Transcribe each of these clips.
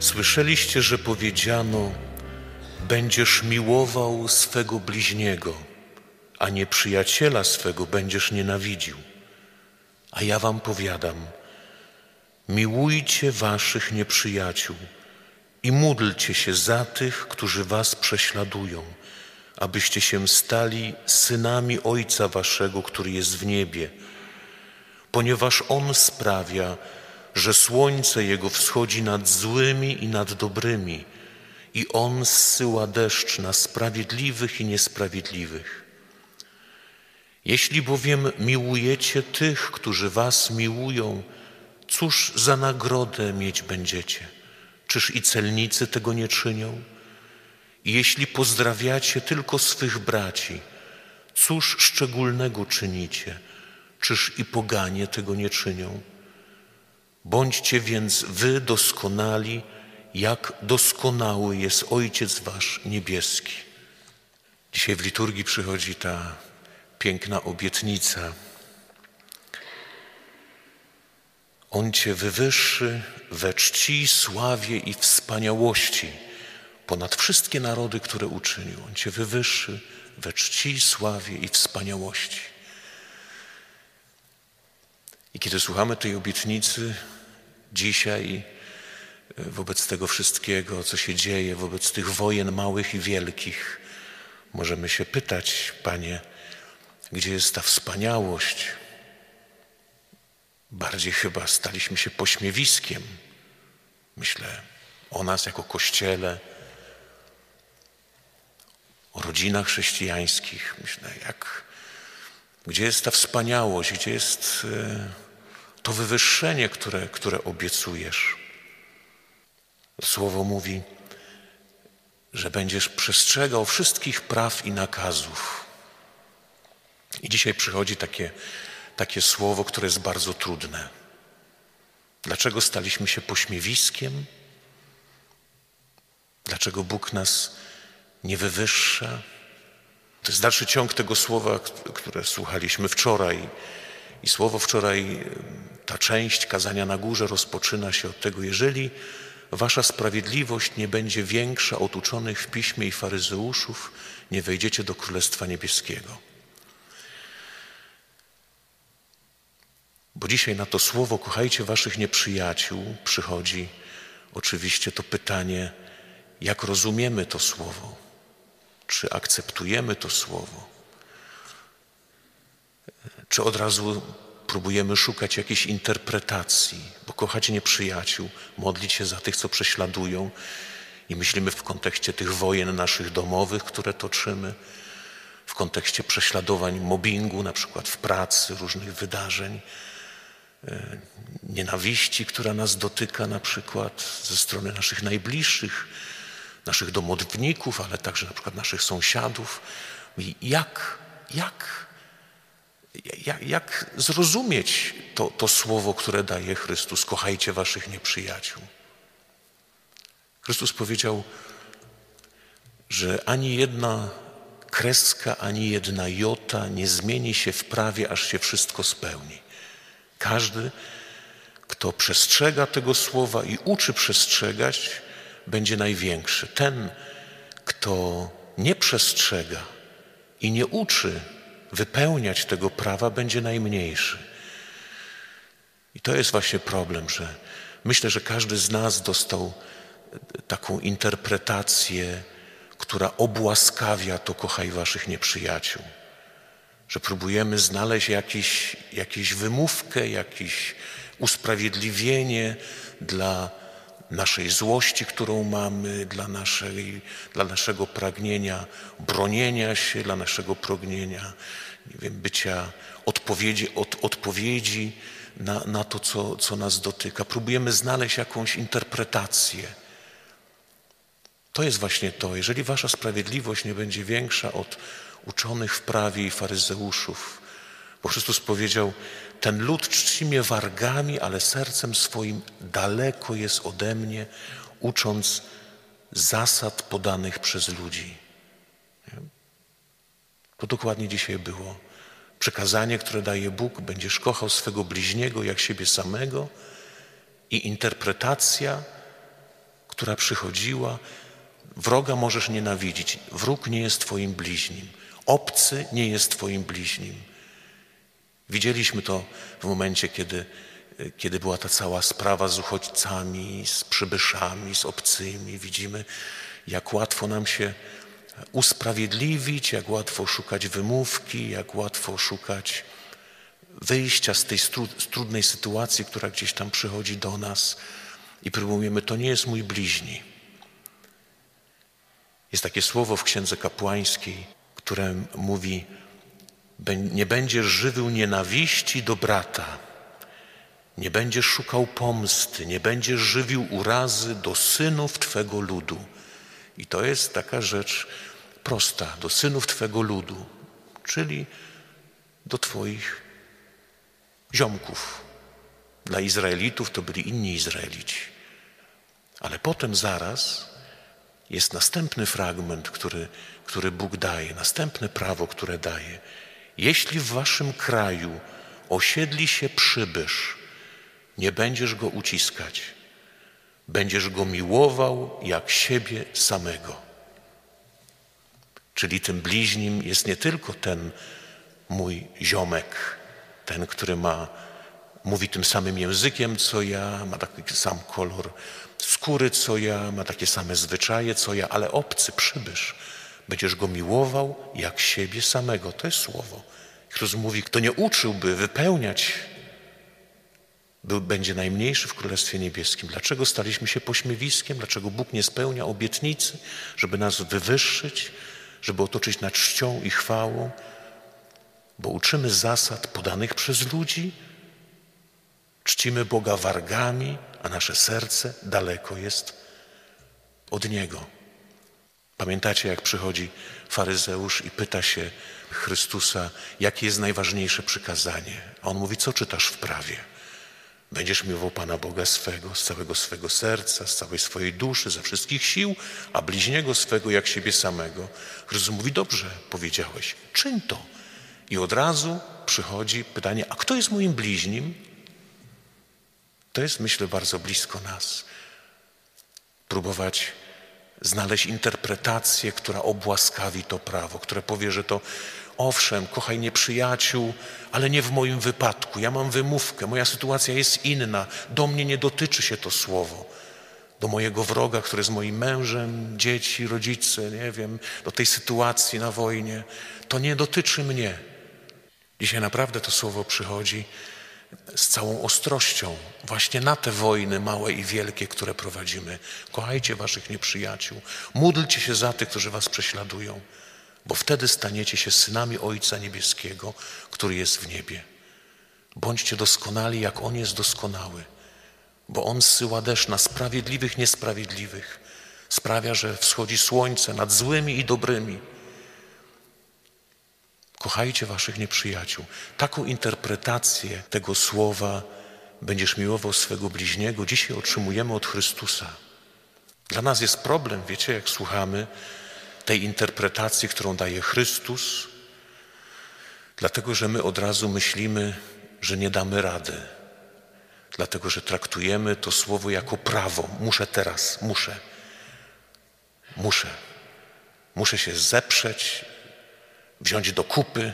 Słyszeliście, że powiedziano: Będziesz miłował swego bliźniego, a nieprzyjaciela swego będziesz nienawidził. A ja wam powiadam: miłujcie waszych nieprzyjaciół i módlcie się za tych, którzy was prześladują, abyście się stali synami Ojca waszego, który jest w niebie, ponieważ On sprawia, że słońce Jego wschodzi nad złymi i nad dobrymi, i On zsyła deszcz na sprawiedliwych i niesprawiedliwych. Jeśli bowiem miłujecie tych, którzy was miłują, cóż za nagrodę mieć będziecie? Czyż i celnicy tego nie czynią? I jeśli pozdrawiacie tylko swych braci, cóż szczególnego czynicie? Czyż i poganie tego nie czynią? Bądźcie więc wy doskonali, jak doskonały jest Ojciec Wasz niebieski. Dzisiaj w liturgii przychodzi ta piękna obietnica. On Cię wywyższy we czci, sławie i wspaniałości ponad wszystkie narody, które uczynił. On Cię wywyższy we czci, sławie i wspaniałości. I kiedy słuchamy tej obietnicy dzisiaj, wobec tego wszystkiego, co się dzieje, wobec tych wojen małych i wielkich, możemy się pytać, Panie, gdzie jest ta wspaniałość? Bardziej chyba staliśmy się pośmiewiskiem. Myślę o nas jako Kościele, o rodzinach chrześcijańskich. Myślę, jak, gdzie jest ta wspaniałość, gdzie jest e, to wywyższenie, które, które obiecujesz. Słowo mówi, że będziesz przestrzegał wszystkich praw i nakazów. I dzisiaj przychodzi takie, takie słowo, które jest bardzo trudne. Dlaczego staliśmy się pośmiewiskiem? Dlaczego Bóg nas nie wywyższa? To jest dalszy ciąg tego słowa, które słuchaliśmy wczoraj. I słowo wczoraj, ta część kazania na górze rozpoczyna się od tego, jeżeli wasza sprawiedliwość nie będzie większa od uczonych w piśmie i faryzeuszów, nie wejdziecie do Królestwa Niebieskiego. Bo dzisiaj na to słowo kochajcie waszych nieprzyjaciół przychodzi oczywiście to pytanie, jak rozumiemy to słowo, czy akceptujemy to słowo, czy od razu próbujemy szukać jakiejś interpretacji, bo kochać nieprzyjaciół, modlić się za tych, co prześladują i myślimy w kontekście tych wojen naszych domowych, które toczymy, w kontekście prześladowań, mobbingu, na przykład w pracy, różnych wydarzeń, e, nienawiści, która nas dotyka na przykład ze strony naszych najbliższych, naszych domowników, ale także na przykład naszych sąsiadów. Jak, jak jak, jak zrozumieć to, to słowo, które daje Chrystus? Kochajcie waszych nieprzyjaciół. Chrystus powiedział, że ani jedna kreska, ani jedna jota nie zmieni się w prawie, aż się wszystko spełni. Każdy, kto przestrzega tego słowa i uczy przestrzegać, będzie największy. Ten, kto nie przestrzega i nie uczy wypełniać tego prawa będzie najmniejszy. I to jest właśnie problem, że myślę, że każdy z nas dostał taką interpretację, która obłaskawia to kochaj waszych nieprzyjaciół. Że próbujemy znaleźć jakiś, jakąś wymówkę, jakieś usprawiedliwienie dla naszej złości, którą mamy, dla, naszej, dla naszego pragnienia bronienia się, dla naszego pragnienia nie wiem, bycia odpowiedzi, od, odpowiedzi na, na to, co, co nas dotyka. Próbujemy znaleźć jakąś interpretację. To jest właśnie to. Jeżeli wasza sprawiedliwość nie będzie większa od uczonych w prawie i faryzeuszów, bo Chrystus powiedział, ten lud czci mnie wargami, ale sercem swoim daleko jest ode mnie, ucząc zasad podanych przez ludzi. To dokładnie dzisiaj było. Przekazanie, które daje Bóg, będziesz kochał swego bliźniego jak siebie samego i interpretacja, która przychodziła. Wroga możesz nienawidzić. Wróg nie jest Twoim bliźnim. Obcy nie jest Twoim bliźnim. Widzieliśmy to w momencie, kiedy, kiedy była ta cała sprawa z uchodźcami, z przybyszami, z obcymi. Widzimy, jak łatwo nam się usprawiedliwić, jak łatwo szukać wymówki, jak łatwo szukać wyjścia z tej trudnej sytuacji, która gdzieś tam przychodzi do nas i próbujemy, to nie jest mój bliźni. Jest takie słowo w Księdze Kapłańskiej, które mówi, nie będziesz żywił nienawiści do brata, nie będziesz szukał pomsty, nie będziesz żywił urazy do synów Twego ludu. I to jest taka rzecz prosta, do synów Twego ludu, czyli do Twoich ziomków. Dla Izraelitów to byli inni Izraelici. Ale potem zaraz jest następny fragment, który, który Bóg daje, następne prawo, które daje. Jeśli w waszym kraju osiedli się przybysz, nie będziesz go uciskać, będziesz go miłował jak siebie samego. Czyli tym bliźnim jest nie tylko ten mój ziomek, ten, który ma, mówi tym samym językiem co ja, ma taki sam kolor skóry co ja, ma takie same zwyczaje co ja, ale obcy, przybysz. Będziesz go miłował jak siebie samego. To jest słowo. Chrystus mówi, kto nie uczyłby wypełniać, był, będzie najmniejszy w Królestwie Niebieskim. Dlaczego staliśmy się pośmiewiskiem? Dlaczego Bóg nie spełnia obietnicy, żeby nas wywyższyć, żeby otoczyć nad czcią i chwałą? bo uczymy zasad podanych przez ludzi, czcimy Boga wargami, a nasze serce daleko jest od Niego. Pamiętacie, jak przychodzi faryzeusz i pyta się Chrystusa, jakie jest najważniejsze przykazanie? A on mówi, co czytasz w prawie? Będziesz miłował Pana Boga swego, z całego swego serca, z całej swojej duszy, ze wszystkich sił, a bliźniego swego jak siebie samego. Chrystus mówi, dobrze powiedziałeś, czyń to. I od razu przychodzi pytanie, a kto jest moim bliźnim? To jest, myślę, bardzo blisko nas. Próbować znaleźć interpretację, która obłaskawi to prawo, które powie, że to owszem, kochaj nieprzyjaciół, ale nie w moim wypadku. Ja mam wymówkę, moja sytuacja jest inna. Do mnie nie dotyczy się to słowo. Do mojego wroga, który jest moim mężem, dzieci, rodzice, nie wiem, do tej sytuacji na wojnie. To nie dotyczy mnie. Dzisiaj naprawdę to słowo przychodzi z całą ostrością właśnie na te wojny małe i wielkie, które prowadzimy. Kochajcie waszych nieprzyjaciół, módlcie się za tych, którzy was prześladują, bo wtedy staniecie się synami Ojca Niebieskiego, który jest w niebie. Bądźcie doskonali, jak On jest doskonały, bo On zsyła deszcz na sprawiedliwych, niesprawiedliwych. Sprawia, że wschodzi słońce nad złymi i dobrymi Kochajcie waszych nieprzyjaciół. Taką interpretację tego słowa będziesz miłował swego bliźniego. Dzisiaj otrzymujemy od Chrystusa. Dla nas jest problem, wiecie, jak słuchamy tej interpretacji, którą daje Chrystus, dlatego że my od razu myślimy, że nie damy rady, dlatego że traktujemy to słowo jako prawo. Muszę teraz, muszę, muszę, muszę się zeprzeć wziąć do kupy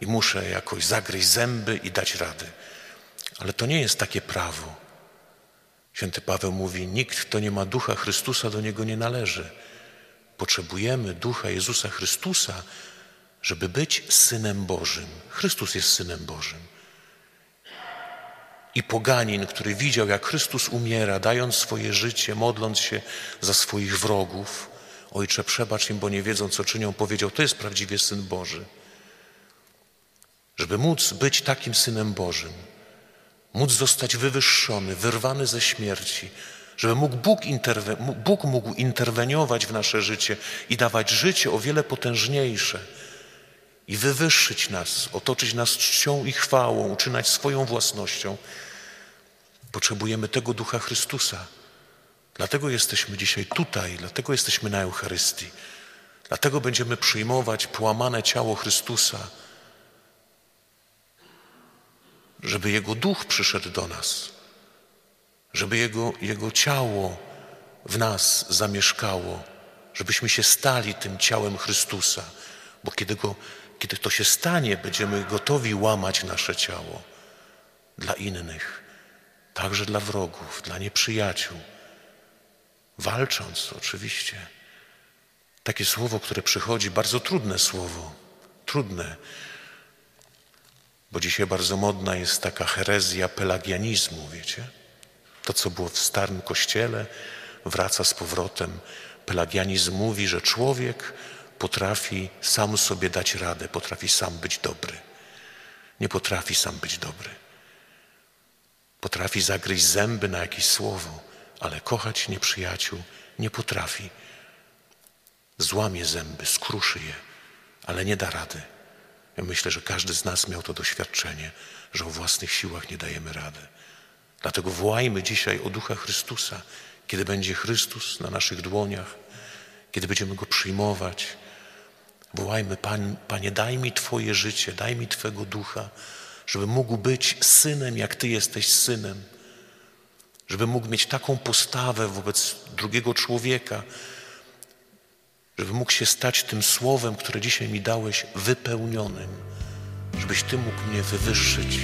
i muszę jakoś zagryźć zęby i dać rady. Ale to nie jest takie prawo. Święty Paweł mówi, nikt, kto nie ma ducha Chrystusa, do niego nie należy. Potrzebujemy ducha Jezusa Chrystusa, żeby być synem Bożym. Chrystus jest synem Bożym. I poganin, który widział, jak Chrystus umiera, dając swoje życie, modląc się za swoich wrogów, Ojcze, przebacz im, bo nie wiedzą, co czynią, powiedział, to jest prawdziwie Syn Boży. Żeby móc być takim Synem Bożym, móc zostać wywyższony, wyrwany ze śmierci, żeby mógł Bóg, interwe- Bóg mógł interweniować w nasze życie i dawać życie o wiele potężniejsze i wywyższyć nas, otoczyć nas czcią i chwałą, uczynać swoją własnością. Potrzebujemy tego Ducha Chrystusa. Dlatego jesteśmy dzisiaj tutaj, dlatego jesteśmy na Eucharystii. Dlatego będziemy przyjmować połamane ciało Chrystusa, żeby Jego duch przyszedł do nas, żeby Jego, Jego ciało w nas zamieszkało, żebyśmy się stali tym ciałem Chrystusa, bo kiedy, go, kiedy to się stanie, będziemy gotowi łamać nasze ciało dla innych, także dla wrogów, dla nieprzyjaciół, walcząc oczywiście. Takie słowo, które przychodzi, bardzo trudne słowo, trudne, bo dzisiaj bardzo modna jest taka herezja pelagianizmu, wiecie? To, co było w Starym Kościele, wraca z powrotem. Pelagianizm mówi, że człowiek potrafi sam sobie dać radę, potrafi sam być dobry. Nie potrafi sam być dobry. Potrafi zagryźć zęby na jakieś słowo, ale kochać nieprzyjaciół nie potrafi. Złamie zęby, skruszy je, ale nie da rady. Ja myślę, że każdy z nas miał to doświadczenie, że o własnych siłach nie dajemy rady. Dlatego wołajmy dzisiaj o Ducha Chrystusa, kiedy będzie Chrystus na naszych dłoniach, kiedy będziemy Go przyjmować. Wołajmy, Pan, Panie, daj mi Twoje życie, daj mi Twego Ducha, żeby mógł być synem, jak Ty jesteś synem, żeby mógł mieć taką postawę wobec drugiego człowieka, żeby mógł się stać tym słowem, które dzisiaj mi dałeś, wypełnionym, żebyś Ty mógł mnie wywyższyć